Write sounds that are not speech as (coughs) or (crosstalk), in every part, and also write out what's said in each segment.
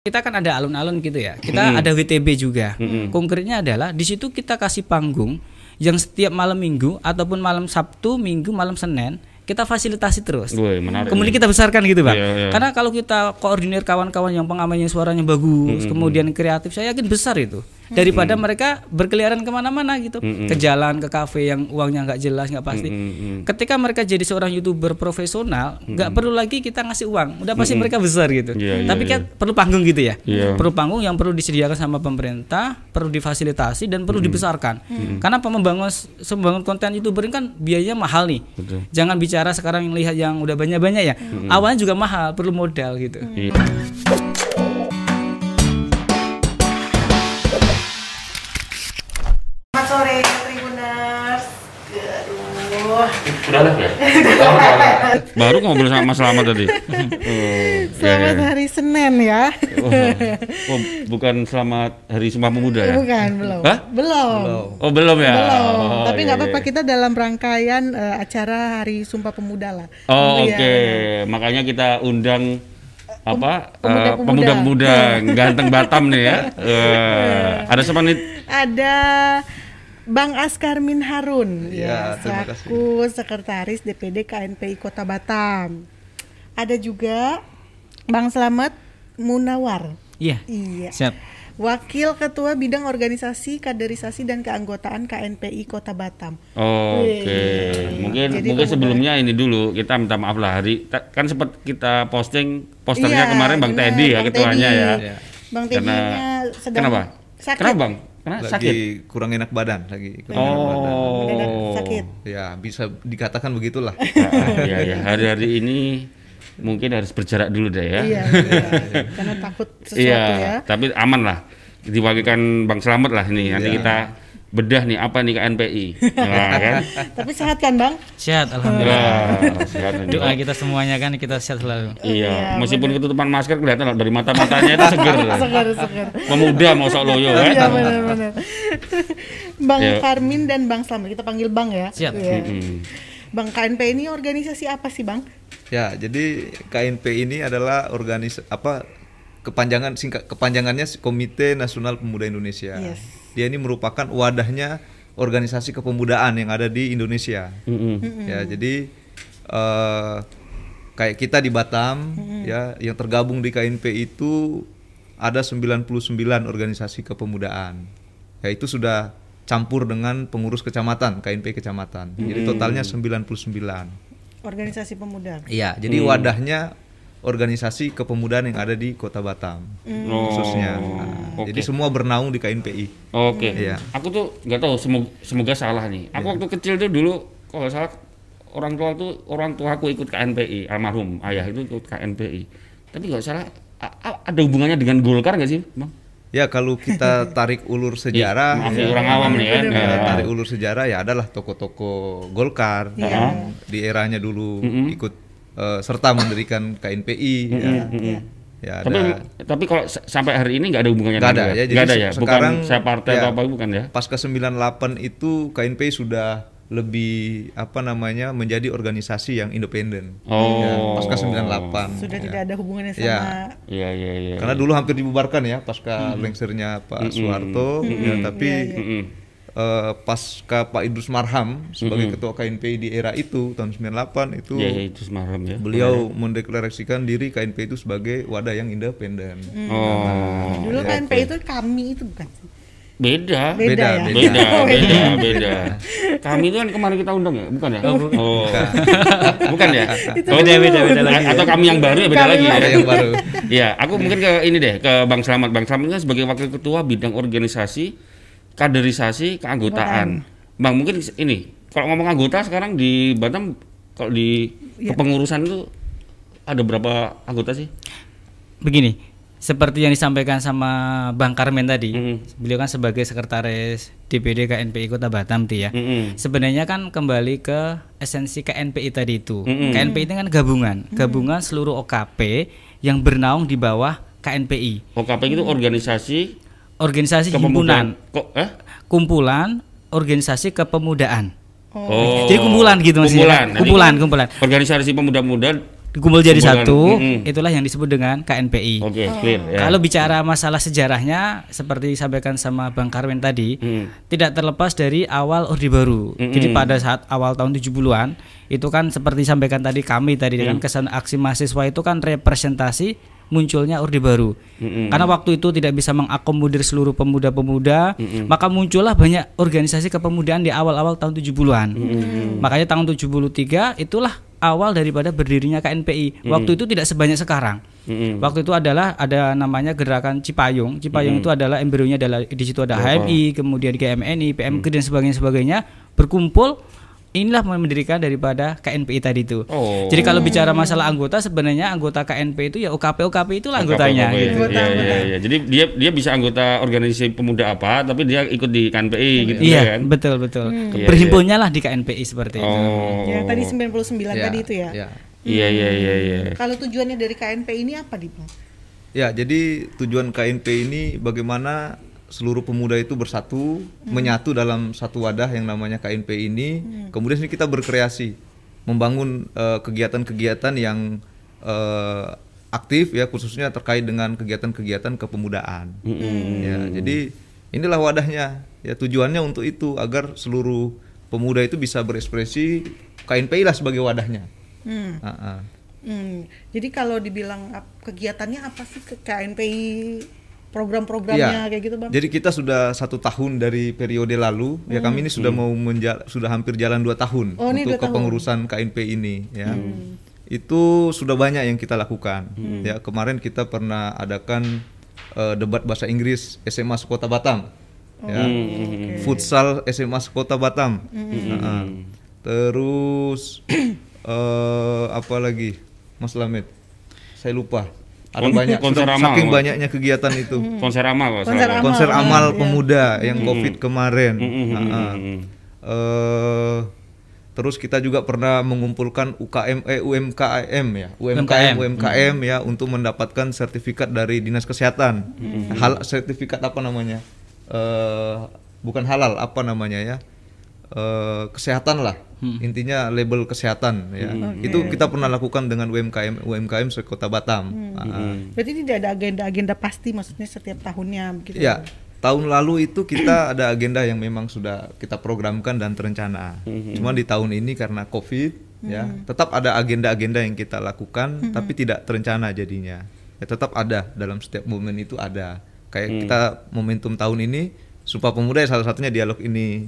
kita kan ada alun-alun gitu ya. Kita Mm-mm. ada WTB juga. Mm-mm. Konkretnya adalah di situ kita kasih panggung yang setiap malam Minggu ataupun malam Sabtu, Minggu, malam Senin kita fasilitasi terus. Menarik. Kemudian kita besarkan gitu, Bang. Iya, iya. Karena kalau kita koordinir kawan-kawan yang pengamannya suaranya bagus, Mm-mm. kemudian kreatif, saya yakin besar itu. Daripada mereka berkeliaran ke mana-mana gitu, Mm-mm. ke jalan, ke kafe yang uangnya nggak jelas, nggak pasti. Mm-mm. Ketika mereka jadi seorang youtuber profesional, nggak perlu lagi kita ngasih uang, udah pasti mereka besar gitu. Iya, iya, Tapi iya. kan perlu panggung gitu ya. Iya. Perlu panggung yang perlu disediakan sama pemerintah, perlu difasilitasi dan perlu dibesarkan. Karena membangun membangun konten youtuber ini kan biayanya mahal nih. Betul. Jangan bicara sekarang yang lihat yang udah banyak-banyak ya. Awalnya juga mahal, perlu modal gitu. Iya. Aduh. Udah lah ya. (laughs) Baru ngobrol sama Mas Selamat tadi. Oh, (laughs) Selamat ya, ya. hari Senin ya. Oh, oh, bukan selamat Hari Sumpah Pemuda ya? Bukan, belum. Hah? Belum. Oh belum ya? Belum. Oh, Tapi iya, nggak apa-apa iya. kita dalam rangkaian eh, acara Hari Sumpah Pemuda lah. Oh, Iya. Oke, makanya kita undang apa pemuda-pemuda. eh, pemuda-pemuda (laughs) ganteng Batam nih ya. Eh, ada siapa nih? Ada Bang Askarmin Harun Iya, ya, terima kasih. selaku sekretaris DPD KNPI Kota Batam. Ada juga Bang Slamet Munawar. Iya. Iya. Siap. Wakil Ketua Bidang Organisasi, Kaderisasi dan Keanggotaan KNPI Kota Batam. Oke, Wih. mungkin Jadi mungkin sebelumnya ini dulu kita minta maaf lah hari kan sempat kita posting posternya Iya, kemarin Bang Teddy ya Bang ketuanya Teddy. ya. Iya. Bang Teddy Karena sedang kenapa? Sakit. Kenapa Bang? Karena lagi sakit. kurang enak badan lagi kurang enak badan. Oh. sakit. ya bisa dikatakan begitulah Nah, (laughs) Iya ya, hari-hari ini mungkin harus berjarak dulu deh ya. Iya, (laughs) iya. karena takut sesuatu Iya, ya. tapi aman lah. Diwakilkan Bang Selamat lah ini. Nanti Iya. kita bedah nih apa nih KNPI. (laughs) Nah, kan? Tapi sehat kan, Bang? Sehat alhamdulillah. Nih. Doa kita semuanya kan kita sehat selalu. Iya, meskipun ketutupan masker kelihatan dari mata-matanya itu seger. (laughs) Segar, segar. Pemuda mau sok loyo Iya, kan. benar-benar. (laughs) Bang Iya. Karmin dan Bang Slamet, kita panggil Bang ya. Siap. Iya. Mm-mm. Bang KNP ini organisasi apa sih, Bang? ya jadi KNP ini adalah organis apa kepanjangan singkat kepanjangannya Komite Nasional Pemuda Indonesia Yes. Dia ini merupakan wadahnya organisasi kepemudaan yang ada di Indonesia. Mm-mm. ya jadi eh, kayak kita di Batam ya yang tergabung di KNP itu ada 99 organisasi kepemudaan. Ya itu sudah campur dengan pengurus kecamatan KNP kecamatan. Jadi totalnya 99 Organisasi pemuda. Iya, jadi wadahnya organisasi kepemudaan yang ada di Kota Batam Oh, khususnya. Nah, oke. Jadi semua bernaung di KNPI. Oke. Iya. Aku tuh nggak tahu semoga, semoga salah nih. Aku waktu kecil tuh dulu kalau salah orang tua tuh orang tua aku ikut KNPI almarhum ayah itu ikut KNPI. Tapi nggak salah ada hubungannya dengan Golkar nggak sih, Bang? Ya kalau kita (laughs) tarik ulur sejarah, Maaf ya, ya, orang awam nih ya, Nah, tarik ulur sejarah ya adalah tokoh-tokoh Golkar Iya. yang di eranya dulu ikut eh, serta mendirikan KNPI. ya. Ya, Tapi ada tapi kalau s- sampai hari ini nggak ada hubungannya Nggak dengan ada, ya. Jadi Nggak ada ya. sekarang, bukan saya partai ya. atau apa bukan ya? pasca 98 itu KNPI sudah lebih apa namanya menjadi organisasi yang independen. Oh. Ya, pasca 98. Sudah ya. tidak ada hubungannya sama Ya. Iya iya iya. Karena dulu hampir dibubarkan ya pasca lengsernya Pak Soeharto, ya, tapi Mm-mm. Eh, pasca Pak Idrus Marham sebagai ketua KNPI di era itu tahun 98 itu Iya iya, itu semalam ya. beliau mendeklarasikan diri KNPI itu sebagai wadah yang independen. Oh. Dulu Iya, KNP itu kami itu bukan sih? Beda. Beda, ya? Beda, Oh, beda, (laughs) beda. Kami itu kan kemarin kita undang ya, bukan ya? Oh, bukan ya? Oh, Beda, beda, beda lagi. Atau kami yang baru ya beda Kami lagi ya? Yang baru. Ya, aku mungkin ke ini deh, ke Bang Slamet. Bang Slamet kan sebagai wakil ketua bidang organisasi, kaderisasi, keanggotaan. Bang, mungkin ini, kalau ngomong anggota sekarang di Batam, kalau di kepengurusan itu ada berapa anggota sih? Begini, seperti yang disampaikan sama Bang Karmen tadi, Mm-mm. beliau kan sebagai sekretaris DPD KNPI Kota Batam tuh ya. Mm-mm. Sebenarnya kan kembali ke esensi KNPI tadi itu. Mm-mm. KNPI itu kan gabungan, gabungan seluruh OKP yang bernaung di bawah KNPI. OKP itu organisasi Organisasi himpunan, Kok eh? kumpulan organisasi kepemudaan. Oh. Jadi kumpulan gitu maksudnya. Kumpulan. Kumpulan, kumpulan. Organisasi pemuda-pemuda dikumpul jadi Kumpulan, satu, mm-mm. itulah yang disebut dengan KNPI. Oke, clear ya. Kalau bicara masalah sejarahnya seperti disampaikan sama Bang Karwen tadi, Hmm. tidak terlepas dari awal Orde Baru. Jadi pada saat awal tahun 70-an itu kan seperti disampaikan tadi kami tadi dengan kesan aksi mahasiswa itu kan representasi munculnya Orde Baru. Karena waktu itu tidak bisa mengakomodir seluruh pemuda-pemuda, maka muncullah banyak organisasi kepemudaan di awal-awal tahun 70-an. Makanya tahun 73 itulah awal daripada berdirinya KNPI. Waktu itu tidak sebanyak sekarang. Mm-mm. Waktu itu adalah ada namanya gerakan Cipayung. Cipayung itu adalah embrionya adalah di situ ada HMI, kemudian GMNI, PMK dan sebagainya sebagainya berkumpul. Inilah mendirikan daripada KNPI tadi itu. Oh. Jadi kalau bicara masalah anggota sebenarnya anggota KNPI itu ya UKP UKP itulah anggotanya. Apa-apa, gitu. Iya, iya, iya. Jadi dia dia bisa anggota organisasi pemuda apa, tapi dia ikut di KNPI gitu Iya, ya kan. betul betul. Iya, Berhimpunnya lah di KNPI seperti itu. Oh. Yang tadi 99 Ya, tadi itu ya. ya. Iya iya iya iya. Kalau tujuannya dari KNP ini apa, Di Bang? Ya, jadi tujuan KNP ini bagaimana seluruh pemuda itu bersatu, menyatu dalam satu wadah yang namanya KNP ini. Kemudian sini kita berkreasi, membangun eh, kegiatan-kegiatan yang eh, aktif ya, khususnya terkait dengan kegiatan-kegiatan kepemudaan. Ya, jadi inilah wadahnya. Ya, tujuannya untuk itu agar seluruh pemuda itu bisa berekspresi KNPI lah sebagai wadahnya. Hmm. Ah, ah. Hmm. Jadi kalau dibilang kegiatannya apa sih ke KNPI program-programnya Iya. kayak gitu, Bang? Jadi kita sudah satu tahun dari periode lalu, ya kami ini sudah mau menja- sudah hampir jalan dua tahun Oh, untuk tahun. kepengurusan KNP ini, ya. Itu sudah banyak yang kita lakukan. Ya kemarin kita pernah adakan eh, debat bahasa Inggris SMA Sekota Batam, ya. Futsal SMA Sekota Batam. Nah, terus (clears throat) eh, apa lagi, Mas Lamet? Saya lupa. Ada Kon- banyak. konser sudah- amal, saking banyaknya kegiatan itu Konser amal kalau Konser amal. konser ya, amal iya. pemuda yang covid kemarin Mm-mm, Nah, ah. mm-mm. Eh, terus kita juga pernah mengumpulkan UKM eh UMKM ya UMKM UMKM. UMKM ya untuk mendapatkan sertifikat dari dinas kesehatan hal sertifikat apa namanya Eh, bukan halal apa namanya ya Eh, kesehatan lah. Intinya label kesehatan ya. Itu kita pernah lakukan dengan UMKM UMKM sekota Batam. Ah, ah. Berarti tidak ada agenda-agenda pasti maksudnya setiap tahunnya begitu. Ya, tahun lalu itu kita (clears throat) ada agenda yang memang sudah kita programkan dan terencana. Cuma di tahun ini karena Covid, ya, tetap ada agenda-agenda yang kita lakukan, tapi tidak terencana jadinya. Ya, tetap ada dalam setiap momen itu ada. Kayak kita momentum tahun ini, Sumpah Pemuda ya salah satunya dialog ini.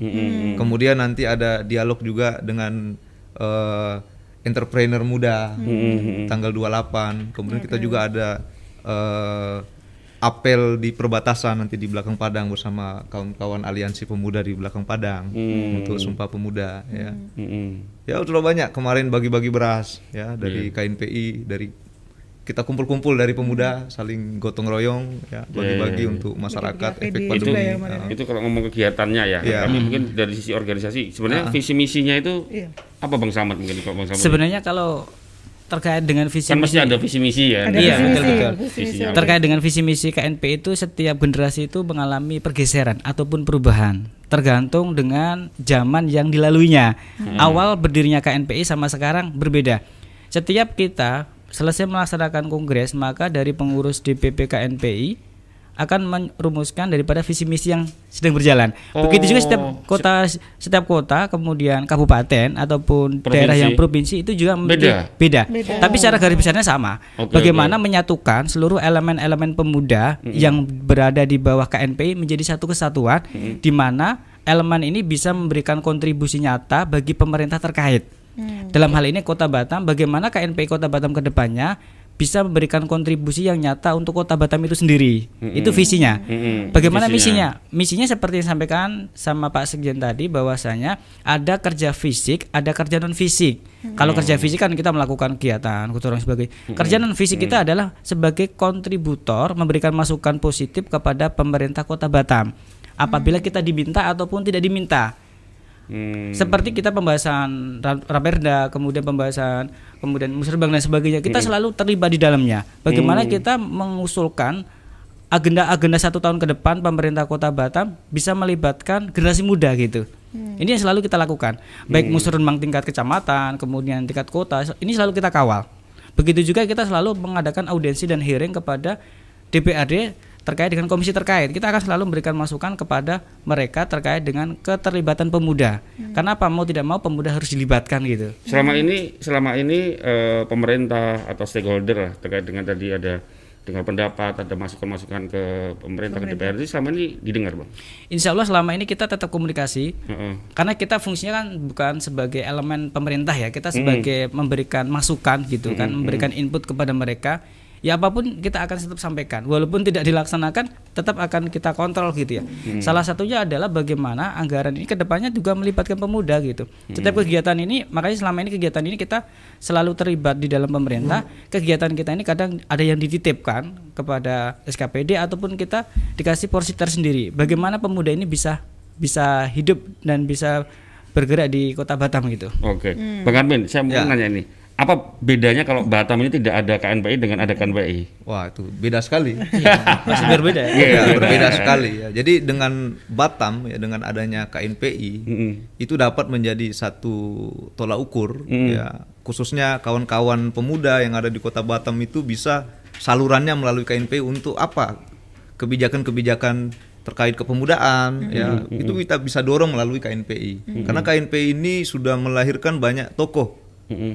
Kemudian nanti ada dialog juga dengan eh, entrepreneur muda. Tanggal 28. Kemudian kita juga ada eh, apel di perbatasan nanti di belakang Padang bersama kawan-kawan aliansi pemuda di belakang Padang. Untuk Sumpah Pemuda ya. Mm-mm. Ya sudah banyak kemarin bagi-bagi beras ya dari KNPI dari kita kumpul-kumpul dari pemuda saling gotong royong ya bagi-bagi untuk masyarakat Bagi-bagi efek pandemi. ya, Ya. Itu kalau ngomong kegiatannya ya, Iya. tapi mungkin dari sisi organisasi sebenarnya visi misinya itu Iya. apa Bang Samad mungkin kalau Bang Samad? Sebenarnya kalau terkait dengan visi kan misi ada visi misi ya. Ada Iya, visi betul, misi, betul. visi misi. Visinya. terkait dengan visi misi KNP itu setiap generasi itu mengalami pergeseran ataupun perubahan tergantung dengan zaman yang dilaluinya. Awal berdirinya KNPI sama sekarang berbeda. Setiap kita selesai melaksanakan kongres, maka dari pengurus DPP KNPI akan merumuskan daripada visi misi yang sedang berjalan. Begitu juga setiap Oh, kota setiap kota kemudian kabupaten ataupun daerah yang provinsi itu juga memiliki- Beda. beda. Tapi secara garis besarnya sama. Oke, Bagaimana menyatukan seluruh elemen-elemen pemuda yang berada di bawah KNPI menjadi satu kesatuan di mana elemen ini bisa memberikan kontribusi nyata bagi pemerintah terkait. Dalam hal ini Kota Batam bagaimana KNPI Kota Batam ke depannya bisa memberikan kontribusi yang nyata untuk Kota Batam itu sendiri. Itu visinya. Mm-mm. Bagaimana Visinya. misinya? Misinya seperti yang disampaikan sama Pak Sekjen tadi bahwasanya ada kerja fisik, ada kerja non fisik. Kalau kerja fisik kan kita melakukan kegiatan, gotong royong sebagainya. Kerja non fisik kita adalah sebagai kontributor memberikan masukan positif kepada pemerintah Kota Batam. Apabila kita diminta ataupun tidak diminta. Hmm. Seperti kita pembahasan Ra- Raperda, kemudian pembahasan kemudian musrebang dan sebagainya, kita selalu terlibat di dalamnya. Bagaimana kita mengusulkan agenda-agenda satu tahun ke depan pemerintah Kota Batam bisa melibatkan generasi muda gitu. Ini yang selalu kita lakukan, baik musrenbang tingkat kecamatan, kemudian tingkat kota, ini selalu kita kawal. Begitu juga kita selalu mengadakan audiensi dan hearing kepada DPRD terkait dengan komisi terkait. Kita akan selalu memberikan masukan kepada mereka terkait dengan keterlibatan pemuda. Karena apa mau tidak mau pemuda harus dilibatkan gitu. Selama ini selama ini eh, pemerintah atau stakeholder lah terkait dengan tadi ada dengan pendapat ada masukan-masukan ke pemerintah, ke DPRD selama ini didengar bang. Insya Allah selama ini kita tetap komunikasi Heeh. karena kita fungsinya kan bukan sebagai elemen pemerintah ya kita sebagai memberikan masukan gitu kan memberikan input kepada mereka ya apa pun kita akan tetap sampaikan. Walaupun tidak dilaksanakan tetap akan kita kontrol gitu ya. Salah satunya adalah bagaimana anggaran ini ke depannya juga melibatkan pemuda gitu. Setiap kegiatan ini makanya selama ini kegiatan ini kita selalu terlibat di dalam pemerintah. Kegiatan kita ini kadang ada yang dititipkan kepada SKPD ataupun kita dikasih porsi tersendiri. Bagaimana pemuda ini bisa bisa hidup dan bisa bergerak di kota Batam gitu. Oke, Bang Armin, saya mau Ya. nanya ini, apa bedanya kalau Batam ini tidak ada KNPI dengan ada KNPI? Wah itu beda sekali. masih berbeda ya? Iya, Ya, beda. berbeda sekali ya. Jadi dengan Batam ya dengan adanya KNPI Mm-mm. itu dapat menjadi satu tolak ukur Mm. ya khususnya kawan-kawan pemuda yang ada di kota Batam itu bisa salurannya melalui KNPI untuk apa kebijakan-kebijakan terkait kepemudaan ya itu kita bisa dorong melalui KNPI karena KNPI ini sudah melahirkan banyak tokoh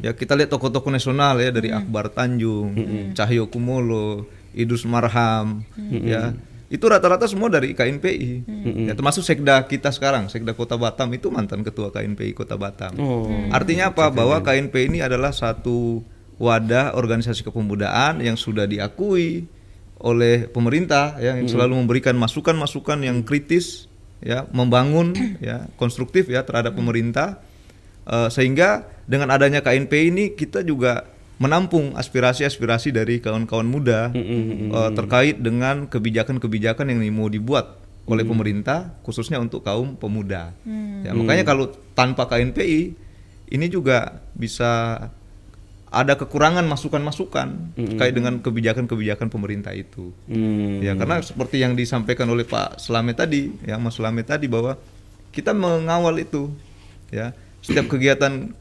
ya kita lihat tokoh-tokoh nasional ya dari Akbar Tanjung Cahyo Kumolo Idrus Marham ya. Itu rata-rata semua dari KNPI ya termasuk sekda kita sekarang sekda Kota Batam itu mantan ketua KNPI Kota Batam. Oh, artinya apa? Bahwa KNPI ini adalah satu wadah organisasi kepemudaan yang sudah diakui oleh pemerintah ya yang selalu memberikan masukan-masukan yang kritis ya membangun ya konstruktif ya terhadap pemerintah Eh, sehingga dengan adanya KNP ini kita juga menampung aspirasi-aspirasi dari kawan-kawan muda eh, terkait dengan kebijakan-kebijakan yang mau dibuat oleh pemerintah khususnya untuk kaum pemuda. Ya, makanya kalau tanpa KNPI ini juga bisa ada kekurangan masukan-masukan terkait dengan kebijakan-kebijakan pemerintah itu. Hmm. Ya karena seperti yang disampaikan oleh Pak Selamet tadi, ya Mas Selamet tadi bahwa kita mengawal itu, ya setiap kegiatan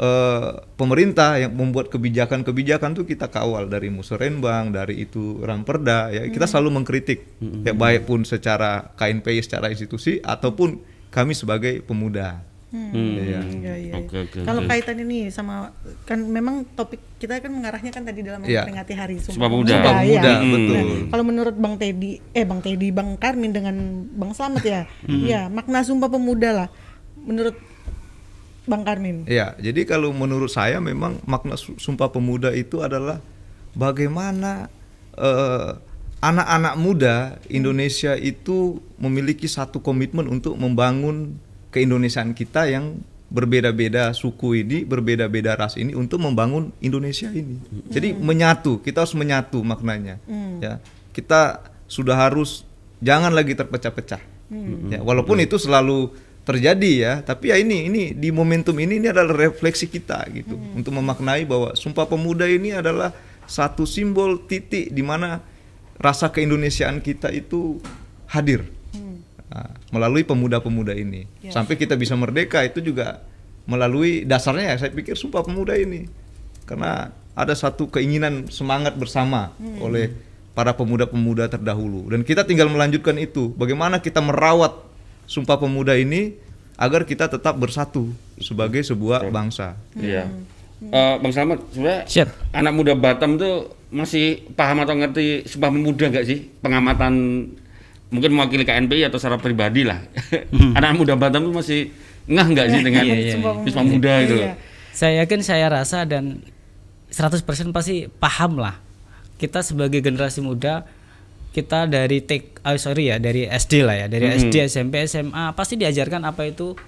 eh, pemerintah yang membuat kebijakan-kebijakan tuh kita kawal dari musrenbang, dari itu ramperda, ya kita selalu mengkritik, ya baik pun secara KNPI secara institusi ataupun kami sebagai pemuda. Hmm. Ya. Iya, iya. Oke, oke, Kalau oke. kaitan ini sama kan memang topik kita kan mengarahnya kan tadi dalam Iya. memperingati Hari Sumpah Pemuda. Sumpah ya. Pemuda, Hmm. betul. Nah, kalau menurut Bang Teddy, eh Bang Teddy, Bang Karmin dengan Bang Slamet ya, ya makna Sumpah Pemuda lah. Menurut Bang Karmin. Ya, jadi kalau menurut saya memang makna Su- Sumpah Pemuda itu adalah bagaimana eh, anak-anak muda Indonesia itu memiliki satu komitmen untuk membangun keindonesiaan kita yang berbeda-beda suku ini, berbeda-beda ras ini untuk membangun Indonesia ini. Jadi menyatu, kita harus menyatu maknanya. Ya, kita sudah harus jangan lagi terpecah-pecah. Ya, walaupun itu selalu terjadi ya, tapi ya ini ini di momentum ini ini adalah refleksi kita gitu. Untuk memaknai bahwa Sumpah Pemuda ini adalah satu simbol titik di mana rasa keindonesiaan kita itu hadir. Nah, melalui pemuda-pemuda ini. Ya. sampai kita bisa merdeka itu juga melalui dasarnya ya. Saya pikir Sumpah Pemuda ini. Karena ada satu keinginan semangat bersama oleh para pemuda-pemuda terdahulu. Dan kita tinggal melanjutkan itu. Bagaimana kita merawat Sumpah Pemuda ini agar kita tetap bersatu sebagai sebuah bangsa. Iya. Eh, Bang Slamet, sebenarnya Siap. anak muda Batam tuh masih paham atau ngerti Sumpah Pemuda nggak sih? Pengamatan mungkin mewakili KNPI atau secara pribadi lah. (laughs) anak muda Batam tuh masih ngah nggak sih dengan Iya, iya, Sumpah Sumpah Pemuda itu? Iya. Saya yakin saya rasa dan 100% pasti paham lah. Kita sebagai generasi muda kita dari take oh sorry ya dari SD lah ya, dari SD, SMP, SMA pasti diajarkan apa itu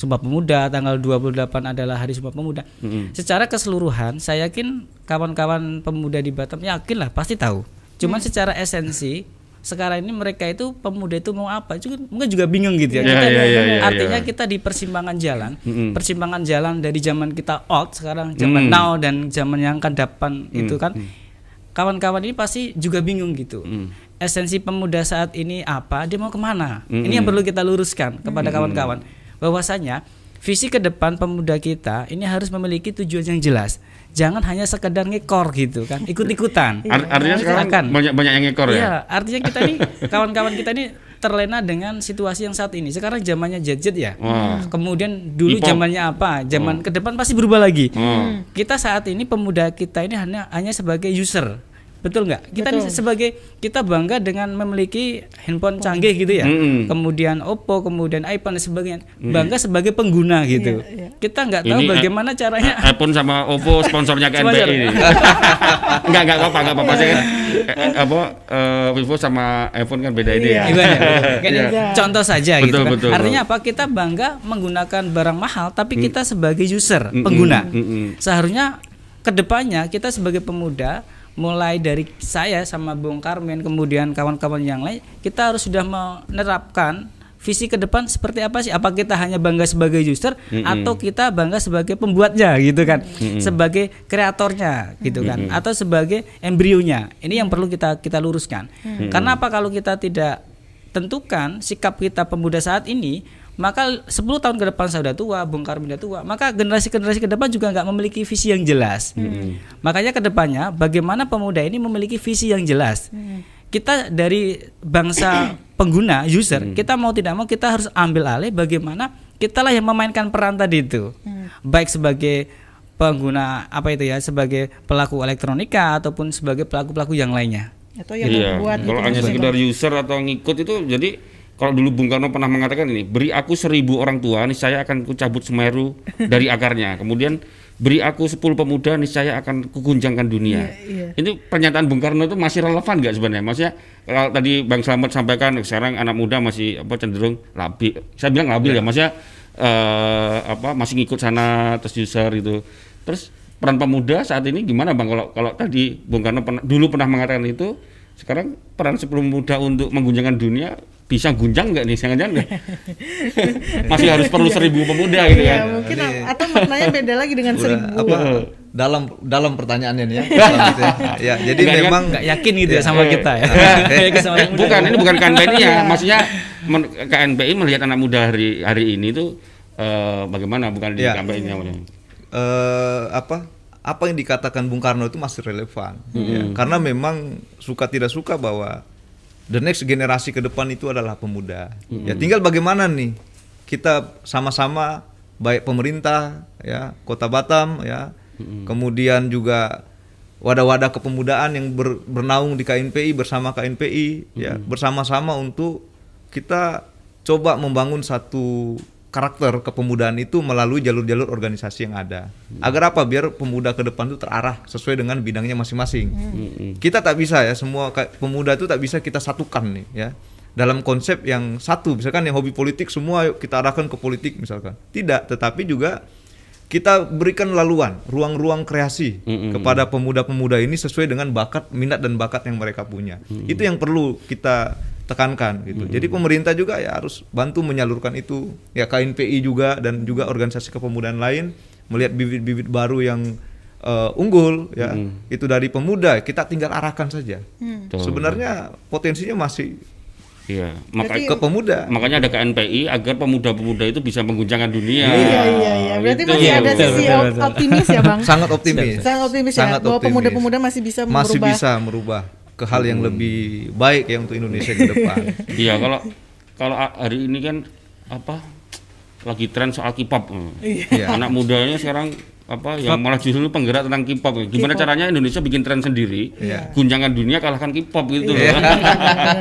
Sumpah Pemuda, tanggal 28 adalah Hari Sumpah Pemuda. Secara keseluruhan saya yakin kawan-kawan pemuda di Batam yakin lah pasti tahu. Cuman secara esensi sekarang ini mereka itu pemuda itu mau apa? Kan mungkin juga bingung gitu ya. Iya, Kita iya, iya, iya, artinya iya. kita di persimpangan jalan, Mm-mm. persimpangan jalan dari zaman kita old sekarang zaman Mm. now dan zaman yang akan depan itu kan kawan-kawan ini pasti juga bingung gitu. Mm. Esensi pemuda saat ini apa? Dia mau ke mana? Mm-mm. Ini yang perlu kita luruskan kepada kawan-kawan bahwasanya visi ke depan pemuda kita ini harus memiliki tujuan yang jelas. Jangan hanya sekedar ngekor gitu kan, ikut-ikutan. Ar- artinya sekarang Silakan. banyak banyak yang ngekor ya. Iya, artinya kita nih (laughs) kawan-kawan kita ini terlena dengan situasi yang saat ini. Sekarang zamannya gadget ya. Wah. Kemudian dulu zamannya apa? Zaman ke depan pasti berubah lagi. Oh. Kita saat ini pemuda kita ini hanya hanya sebagai user. Betul nggak? Kita Betul. sebagai kita bangga dengan memiliki handphone canggih gitu ya. Mm-mm. Kemudian Oppo, kemudian iPhone dan sebagainya. Bangga sebagai pengguna gitu. Iya, iya. Kita nggak tahu Ini, eh, bagaimana caranya iPhone sama Oppo sponsornya (laughs) ke Sponsor. NPI ini. (laughs) enggak enggak apa enggak apa-apa saya kan eh, eh, apa eh, Vivo sama iPhone kan beda ini. Iya. (laughs) Iya. Contoh saja gitu Betul, kan. betul. Artinya apa? Kita bangga menggunakan barang mahal tapi Mm. kita sebagai user, pengguna. Seharusnya ke depannya kita sebagai pemuda mulai dari saya sama Bung Karmen kemudian kawan-kawan yang lain kita harus sudah menerapkan visi ke depan seperti apa sih? Apa kita hanya bangga sebagai user atau kita bangga sebagai pembuatnya gitu kan? Sebagai kreatornya gitu kan? Atau sebagai embrionya. Ini yang perlu kita kita luruskan. Karena apa kalau kita tidak tentukan sikap kita pemuda saat ini maka 10 tahun ke depan saya udah tua, Bung Karmin udah tua, maka generasi-generasi ke depan juga nggak memiliki visi yang jelas. Makanya ke depannya bagaimana pemuda ini memiliki visi yang jelas. Kita dari bangsa (coughs) pengguna user, kita mau tidak mau kita harus ambil alih bagaimana kitalah yang memainkan peran tadi itu. Baik sebagai pengguna apa itu ya, sebagai pelaku elektronika ataupun sebagai pelaku-pelaku yang lainnya. Atau yang Iya. membuat Kalau gitu hanya sekedar user atau ngikut itu jadi kalau dulu Bung Karno pernah mengatakan ini, beri aku seribu orang tua, nih saya akan kucabut Semeru dari akarnya. Kemudian beri aku 10 pemuda, nih saya akan kuguncangkan dunia. Iya, iya. Ini pernyataan Bung Karno itu masih relevan nggak sebenarnya? Maksudnya kalau tadi Bang Slamet sampaikan sekarang anak muda masih apa cenderung labil. Saya bilang labil ya, maksudnya eh, apa masih ngikut sana terus user itu. Terus peran pemuda saat ini gimana Bang? Kalau kalau tadi Bung Karno pernah, dulu pernah mengatakan itu, sekarang peran sebelum muda untuk mengguncangkan dunia bisa guncang nggak nih? Jangan-jangan nggak? (laughs) masih harus perlu seribu pemuda gitu Iya, kan? mungkin atau maknanya beda lagi dengan Udah, seribu. apa dalam dalam pertanyaannya nih ya. (laughs) Selanjutnya. ya, jadi Enggak, memang nggak yakin gitu ya Iya. sama kita ya. (laughs) Bukan ini bukan KNPI ya maksudnya KNPI melihat anak muda hari hari ini tuh eh, bagaimana bukan di Iya. Nya maksudnya. eh, apa apa yang dikatakan Bung Karno itu masih relevan ya. karena memang suka tidak suka bahwa the next generasi ke depan itu adalah pemuda. Ya tinggal bagaimana nih kita sama-sama baik pemerintah ya kota Batam ya kemudian juga wadah-wadah kepemudaan yang ber- bernaung di KNPI bersama KNPI ya bersama-sama untuk kita coba membangun satu karakter kepemudaan itu melalui jalur-jalur organisasi yang ada. Agar apa? Biar pemuda ke depan itu terarah sesuai dengan bidangnya masing-masing. Kita tak bisa ya semua pemuda itu tak bisa kita satukan nih ya. Dalam konsep yang satu, misalkan yang hobi politik semua yuk kita arahkan ke politik misalkan. Tidak, tetapi juga kita berikan laluan, ruang-ruang kreasi Mm-mm. kepada pemuda-pemuda ini sesuai dengan bakat, minat dan bakat yang mereka punya. Itu yang perlu kita tekankan gitu. Jadi pemerintah juga ya harus bantu menyalurkan itu. Ya KNPI juga dan juga organisasi kepemudaan lain melihat bibit-bibit baru yang eh, unggul ya. Itu dari pemuda, kita tinggal arahkan saja. Hmm. Sebenarnya potensinya masih Iya, maka Berarti- ke pemuda. makanya ada KNPI agar pemuda-pemuda itu bisa mengguncangkan dunia. Iya iya iya. Berarti Gitu. masih ada Betul, sisi betul, op- betul. optimis ya bang. Sangat optimis. Sangat optimis ya. Sangat Bahwa optimis. pemuda-pemuda masih bisa merubah. Masih bisa merubah ke hal yang lebih baik ya untuk Indonesia ke depan. (laughs) Iya, kalau kalau hari ini kan apa lagi tren soal K-pop. Iya. Anak mudanya sekarang apa yang malah justru penggerak tentang K-pop. Gimana K-pop. caranya Indonesia bikin tren sendiri, Iya. guncangan dunia kalahkan K-pop gitu Iya. loh. (laughs)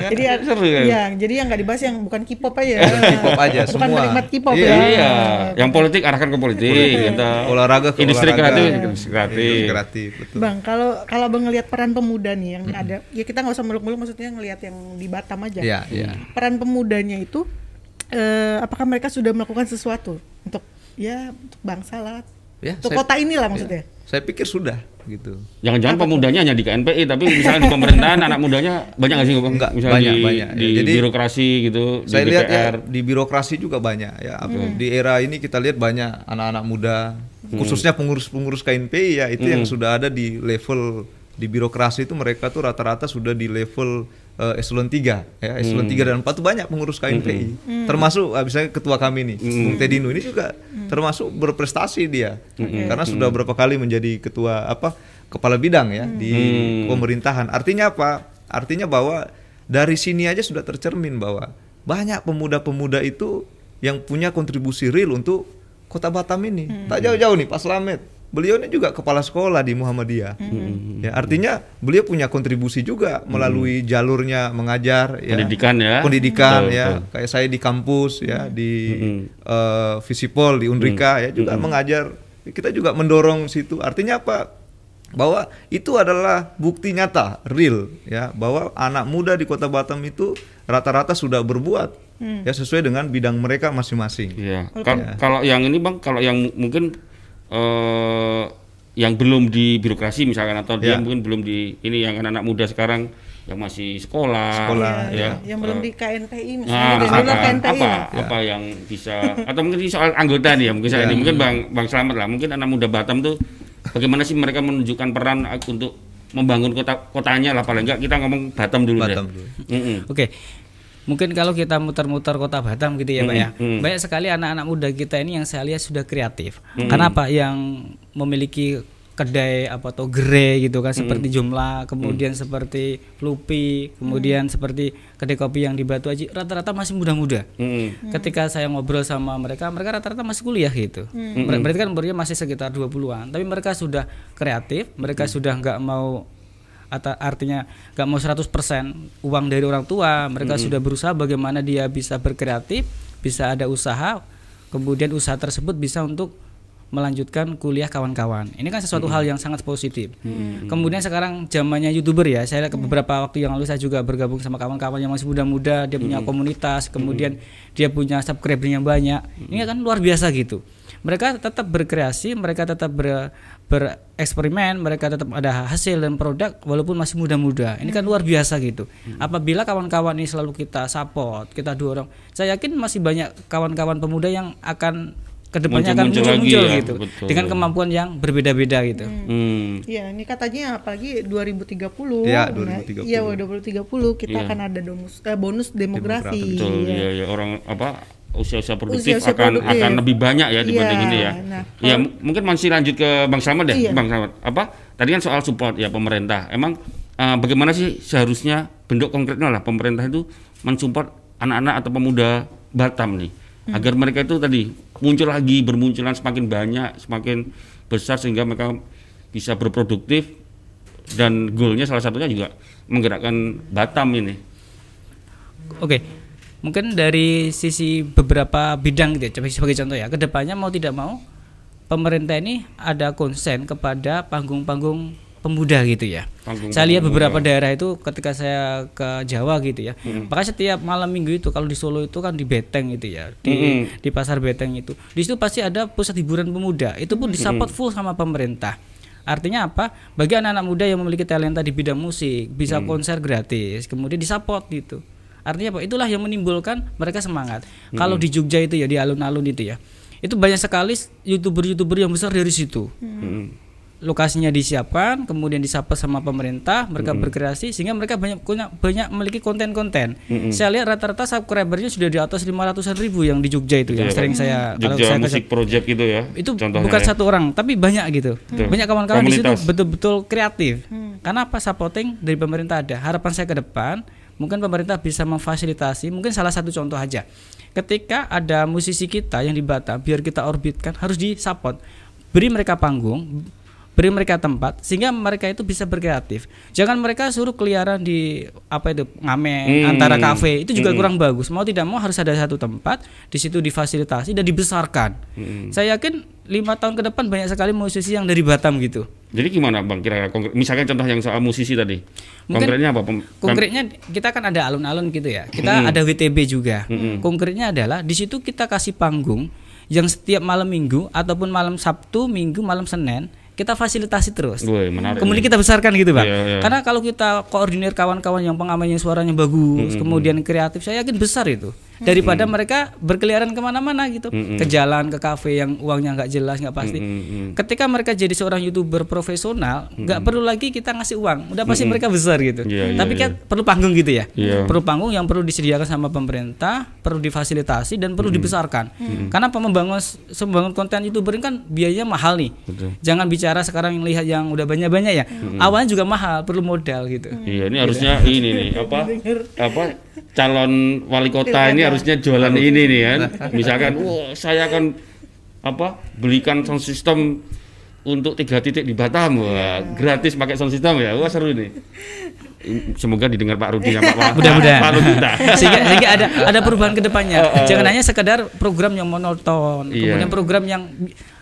(laughs) jadi ya, Seru ya? iya, jadi yang nggak dibahas yang bukan K-pop aja. (laughs) K-pop aja, bukan semua. penikmat K-pop Iya. ya. Iya, yang politik arahkan ke politik, gitu. Olahraga ke Industri olahraga. kreatif, industri kreatif. Industri kreatif, betul. Bang, kalau kalau bang ngelihat peran pemuda nih yang ada, ya kita nggak usah muluk-muluk, maksudnya ngelihat yang di Batam aja. Iya, iya. Peran pemudanya itu, eh, apakah mereka sudah melakukan sesuatu untuk ya untuk bangsa lah, Ya, untuk saya- kota inilah maksudnya. Saya pikir sudah gitu. Jangan-jangan pemudanya hanya di KNPI, tapi misalnya di (laughs) pemerintahan anak mudanya banyak nggak sih? Bang? Enggak, misalnya banyak, di, banyak. di Jadi, birokrasi gitu, Saya di lihat ya DPR. di birokrasi juga banyak ya. Apa- Di era ini kita lihat banyak anak-anak muda, khususnya pengurus-pengurus KNPI ya itu yang sudah ada di level di birokrasi itu mereka tuh rata-rata sudah di level eh, eselon 3 ya eselon 3 dan 4 itu banyak pengurus KNPI termasuk ah, misalnya ketua kami nih Bung Tedino ini juga termasuk berprestasi dia. Karena sudah berapa kali menjadi ketua apa kepala bidang ya di pemerintahan. Artinya apa? Artinya bahwa dari sini aja sudah tercermin bahwa banyak pemuda-pemuda itu yang punya kontribusi real untuk kota Batam ini. Tak jauh-jauh nih Pak Slamet beliau ini juga kepala sekolah di Muhammadiyah. Ya artinya beliau punya kontribusi juga melalui jalurnya mengajar ya. Pendidikan ya. pendidikan Betul, ya. betul. kayak saya di kampus ya di eh, Visipol di Undrika ya juga mengajar. Kita juga mendorong situ. Artinya apa? Bahwa itu adalah bukti nyata real ya bahwa anak muda di kota Batam itu rata-rata sudah berbuat ya sesuai dengan bidang mereka masing-masing. Iya. Kal- Kalau yang ini bang, kalau yang mu- mungkin eh yang belum di birokrasi misalkan atau dia Ya. mungkin belum di ini yang anak-anak muda sekarang yang masih sekolah, Sekolah, ya. iya. yang belum Eh, di KNPI misalnya Nah, apa, KNPI apa, lah. apa yang bisa atau mungkin ini soal anggota nih ya mungkin saya Ya. ini mungkin bang bang Slamet lah mungkin anak muda Batam tuh bagaimana sih mereka menunjukkan peran untuk membangun kota kotanya lah paling enggak kita ngomong Batam dulu Batam deh. dulu. Mm-mm. Oke. Mungkin kalau kita muter-muter kota Batam gitu ya, Pak ya. Mm, mm. Banyak sekali anak-anak muda kita ini yang saya lihat sudah kreatif. Karena apa? Yang memiliki kedai apa atau gerai gitu kan seperti Jumlah, kemudian seperti Flupi, kemudian seperti kedai kopi yang di Batu Aji rata-rata masih muda-muda. Mm-mm. Ketika saya ngobrol sama mereka, mereka rata-rata masih kuliah gitu. Ber- Berarti kan umurnya masih sekitar 20-an, tapi mereka sudah kreatif, mereka sudah nggak mau atau artinya nggak mau 100% uang dari orang tua, mereka sudah berusaha bagaimana dia bisa berkreatif, bisa ada usaha, kemudian usaha tersebut bisa untuk melanjutkan kuliah kawan-kawan. Ini kan sesuatu hal yang sangat positif. Kemudian sekarang zamannya youtuber ya. Saya lihat beberapa waktu yang lalu saya juga bergabung sama kawan-kawan yang masih muda-muda. Dia punya komunitas, kemudian dia punya subscriber yang banyak. Ini kan luar biasa gitu. Mereka tetap berkreasi, mereka tetap ber, bereksperimen, mereka tetap ada hasil dan produk walaupun masih muda-muda. Ini kan luar biasa gitu. Apabila kawan-kawan ini selalu kita support, kita dorong, saya yakin masih banyak kawan-kawan pemuda yang akan ke depannya akan Muncul-muncul ya, gitu betul. dengan kemampuan yang berbeda-beda gitu. Hmm. Iya, ini katanya apalagi 2030. Iya, Nah, 2030. Iya, 2030 kita Iya. akan ada bonus eh, bonus demografi. Betul, Iya. ya, ya orang apa usia-usia produktif Usia-usia akan produktif. akan lebih banyak ya dibanding Iya, ini ya. nah, ya m- mungkin masih lanjut ke Bang Slamet deh, Iya. Bang Slamet. Apa? Tadi kan soal support ya pemerintah. Emang eh, bagaimana sih seharusnya bentuk konkretnya lah pemerintah itu mensupport anak-anak atau pemuda Batam nih Hmm. agar mereka itu tadi muncul lagi bermunculan semakin banyak, semakin besar sehingga mereka bisa berproduktif dan goalnya salah satunya juga menggerakkan Batam ini. Oke. Mungkin dari sisi beberapa bidang gitu ya, coba sebagai contoh ya, ke depannya mau tidak mau pemerintah ini ada konsen kepada panggung-panggung pemuda gitu ya. Panggung saya lihat beberapa daerah itu ketika saya ke Jawa gitu ya. Maka setiap malam minggu itu kalau di Solo itu kan di Beteng itu ya, di di pasar Beteng itu. Di situ pasti ada pusat hiburan pemuda. Itu pun disupport full sama pemerintah. Artinya apa? Bagi anak-anak muda yang memiliki talenta di bidang musik, bisa konser gratis, kemudian disupport gitu. Artinya apa? Itulah yang menimbulkan mereka semangat. Kalau di Jogja itu ya di alun-alun itu ya. Itu banyak sekali youtuber-youtuber yang besar dari situ Hmm. lokasinya disiapkan, kemudian disapa sama pemerintah, mereka berkreasi sehingga mereka banyak punya banyak memiliki konten-konten. Saya lihat rata-rata subscribernya sudah di atas 500-an ribu yang di Jogja itu yang Iya, sering saya kalau Jogja saya ke- Music Project gitu ya. itu contohnya bukan ya. satu orang tapi banyak gitu Betul. banyak kawan-kawan di situ betul-betul kreatif karena apa supporting dari pemerintah ada harapan saya ke depan mungkin pemerintah bisa memfasilitasi mungkin salah satu contoh aja. Ketika ada musisi kita yang di Batam biar kita orbitkan harus disupport beri mereka panggung beri mereka tempat sehingga mereka itu bisa berkreatif jangan mereka suruh keliaran di apa itu ngamen Hmm. antara kafe itu juga kurang bagus mau tidak mau harus ada satu tempat di situ difasilitasi dan dibesarkan Hmm. saya yakin lima tahun ke depan banyak sekali musisi yang dari Batam gitu Jadi gimana Bang kira-kira konkret? Misalkan contoh yang soal musisi tadi. Mungkin Konkretnya apa? Pem- konkretnya kita kan ada alun-alun gitu ya kita ada WTB juga konkretnya adalah di situ kita kasih panggung yang setiap malam minggu ataupun malam Sabtu Minggu malam Senin kita fasilitasi terus menarik. kemudian kita besarkan gitu bang Iya, iya. karena kalau kita koordinir kawan-kawan yang pengamannya suaranya bagus kemudian kreatif saya yakin besar itu daripada mereka berkeliaran ke mana-mana gitu. Ke jalan ke kafe yang uangnya nggak jelas nggak pasti. Ketika mereka jadi seorang youtuber profesional nggak perlu lagi kita ngasih uang. Udah pasti mereka besar gitu. Iya, iya, tapi kan perlu panggung gitu ya? Iya. perlu panggung yang perlu disediakan sama pemerintah perlu difasilitasi dan perlu dibesarkan. Karena apa? Membangun membangun konten youtuber ini kan biayanya mahal nih. Betul. jangan bicara sekarang yang lihat yang udah banyak-banyak ya. Awalnya juga mahal perlu modal gitu. Iya, ini harusnya ini nih apa? Apa? Calon wali kota ini harusnya jualan ini nih kan. Misalkan, (laughs) wah saya akan apa belikan sound system untuk tiga titik di Batam, wah gratis pakai sound system ya, wah seru nih. Semoga didengar Pak Rudi sama Pak (laughs) Mudah-mudahan. Pak Lugita. (laughs) sehingga, sehingga ada ada perubahan ke depannya jangan hanya sekedar program yang monoton Iya. kemudian program yang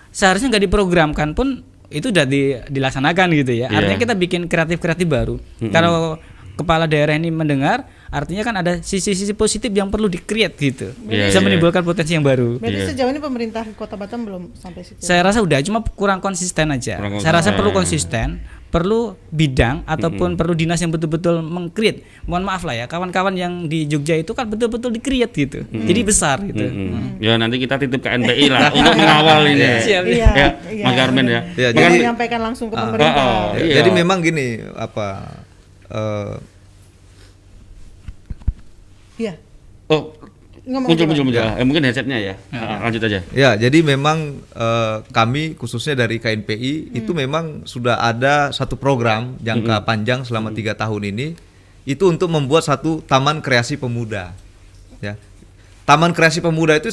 seharusnya nggak diprogramkan pun itu udah di- dilaksanakan gitu ya artinya Iya. kita bikin kreatif kreatif baru kalau kepala daerah ini mendengar artinya kan ada sisi-sisi positif yang perlu di-create gitu Iya, bisa iya. menimbulkan potensi yang baru Berarti Iya. sejauh ini pemerintah Kota Batam belum sampai situ. saya rasa udah cuma kurang konsisten aja Kurang saya rasa perlu konsisten perlu bidang ataupun perlu dinas yang betul-betul mengcreate mohon maaf lah ya kawan-kawan yang di Jogja itu kan betul-betul di-create gitu jadi besar gitu Hmm. Ya nanti kita titip ke NPI lah (laughs) untuk mengawal ini. Siap. Iya, Ya, iya, Mas Garmen ya. Ya, Jangan jadi- menyampaikan langsung ke Ah, pemerintah. ah, Ya, Iya. Jadi memang gini apa eh, Iya. Oh, Ngomong muncul muncul. Eh, mungkin headsetnya ya. Ah, lanjut aja. Ya, jadi memang eh, kami khususnya dari KNPI itu memang sudah ada satu program jangka panjang selama tiga tahun ini itu untuk membuat satu taman kreasi pemuda. Ya, taman kreasi pemuda itu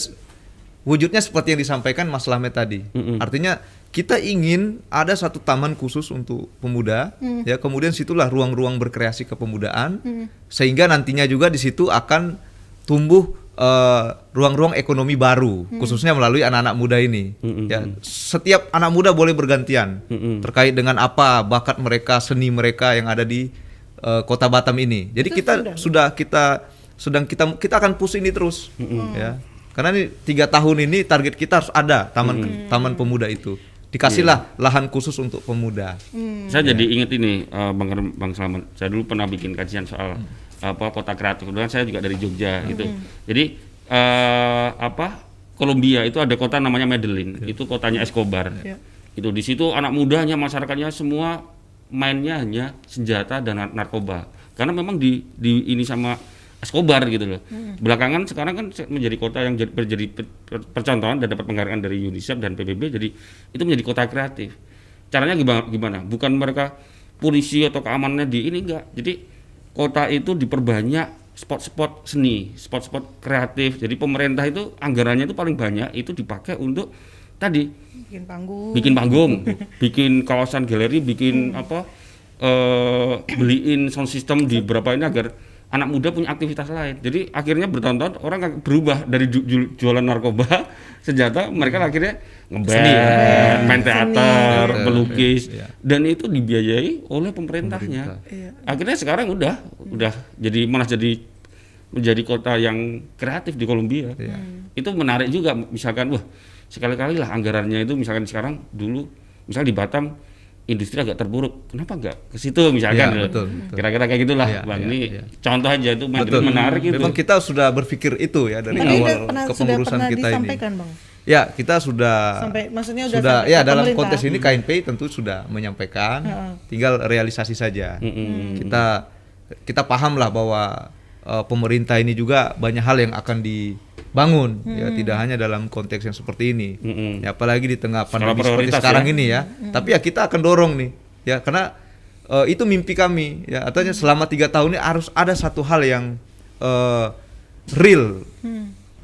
wujudnya seperti yang disampaikan Mas Lamet tadi. Artinya kita ingin ada satu taman khusus untuk pemuda, ya kemudian situlah ruang-ruang berkreasi kepemudaan, sehingga nantinya juga di situ akan tumbuh eh, ruang-ruang ekonomi baru, khususnya melalui anak-anak muda ini. Ya, setiap anak muda boleh bergantian terkait dengan apa bakat mereka, seni mereka yang ada di eh, kota Batam ini. Jadi Itu kita sudah. sudah kita sedang kita kita akan push ini terus, ya. Karena ini tiga tahun ini target kita harus ada taman taman pemuda itu. Dikasihlah lahan khusus untuk pemuda. Saya jadi inget ini eh, Bang Bang Slamet. Saya dulu pernah bikin kajian soal apa kota kreatif. Kebetulan saya juga dari Jogja gitu. Jadi eh, apa Kolombia itu ada kota namanya Medellin. Itu kotanya Escobar. Iya. Itu di situ anak mudanya masyarakatnya semua mainnya hanya senjata dan nar- narkoba. Karena memang di di ini sama Escobar gitu loh. Belakangan sekarang kan menjadi kota yang jadi, menjadi per- per- percontohan dan dapat penghargaan dari UNICEF dan PBB jadi itu menjadi kota kreatif. Caranya gimana? gimana? Bukan mereka polisi atau keamanannya di ini enggak. Jadi kota itu diperbanyak spot-spot seni, spot-spot kreatif. Jadi pemerintah itu anggarannya itu paling banyak itu dipakai untuk tadi Bikin panggung. bikin panggung, (laughs) bikin kawasan galeri, bikin apa eh beliin sound system di berapa ini agar anak muda punya aktivitas lain. Jadi akhirnya bertonton orang berubah dari ju- ju- jualan narkoba (laughs) senjata mereka akhirnya ngeband, main teater, Seni. melukis Iya. dan itu dibiayai oleh pemerintahnya. Iya. Akhirnya sekarang udah udah jadi malah jadi menjadi kota yang kreatif di Kolombia. Iya. Itu menarik juga misalkan wah sekali-kali lah anggarannya itu misalkan sekarang dulu misal di Batam industri agak terpuruk. Kenapa enggak ke situ misalkan loh. betul, betul. Kira-kira kayak gitulah, Iya, Bang. iya, ini iya. contoh aja itu Betul. menarik itu. Memang kita sudah berpikir itu ya dari Tapi awal sudah kepengurusan kita ini. Bang. Ya, kita sudah Sampai maksudnya udah sudah sampai ya ke dalam pemerintah. konteks ini KNPI tentu sudah menyampaikan, Heeh. tinggal realisasi saja. Mm-mm. Kita kita paham lah bahwa eh, pemerintah ini juga banyak hal yang akan dibangun ya tidak hanya dalam konteks yang seperti ini. Mm-mm. Ya apalagi di tengah pandemi seperti sekarang ya. ini ya. Tapi ya kita akan dorong nih ya karena eh, itu mimpi kami ya artinya selama tiga tahun ini harus ada satu hal yang eh, real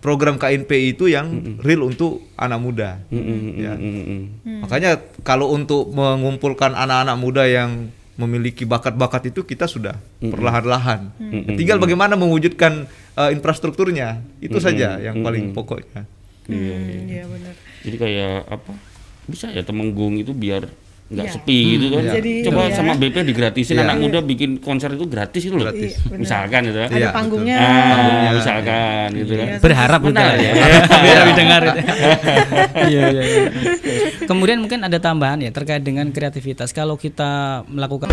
program KNPI itu yang real untuk anak muda ya. mm-mm. makanya kalau untuk mengumpulkan anak-anak muda yang memiliki bakat-bakat itu kita sudah perlahan-lahan. Tinggal bagaimana mewujudkan eh, infrastrukturnya itu saja yang paling pokoknya. Iya, Hmm, Iya benar. Jadi kayak apa? Bisa ya Temenggung itu biar nggak Iya. sepi gitu kan. iya. Jadi, Coba iya. sama BP digratisin Iya. anak muda bikin konser itu gratis itu loh. Gratis. Iya, benar. Misalkan gitu. Ada Iya, panggungnya. Ah, misalkan gitu kan. Iya. berharap Benar betul ya. (laughs) biar didengar. (laughs) Iya, iya, iya. kemudian mungkin ada tambahan ya terkait dengan kreativitas kalau kita melakukan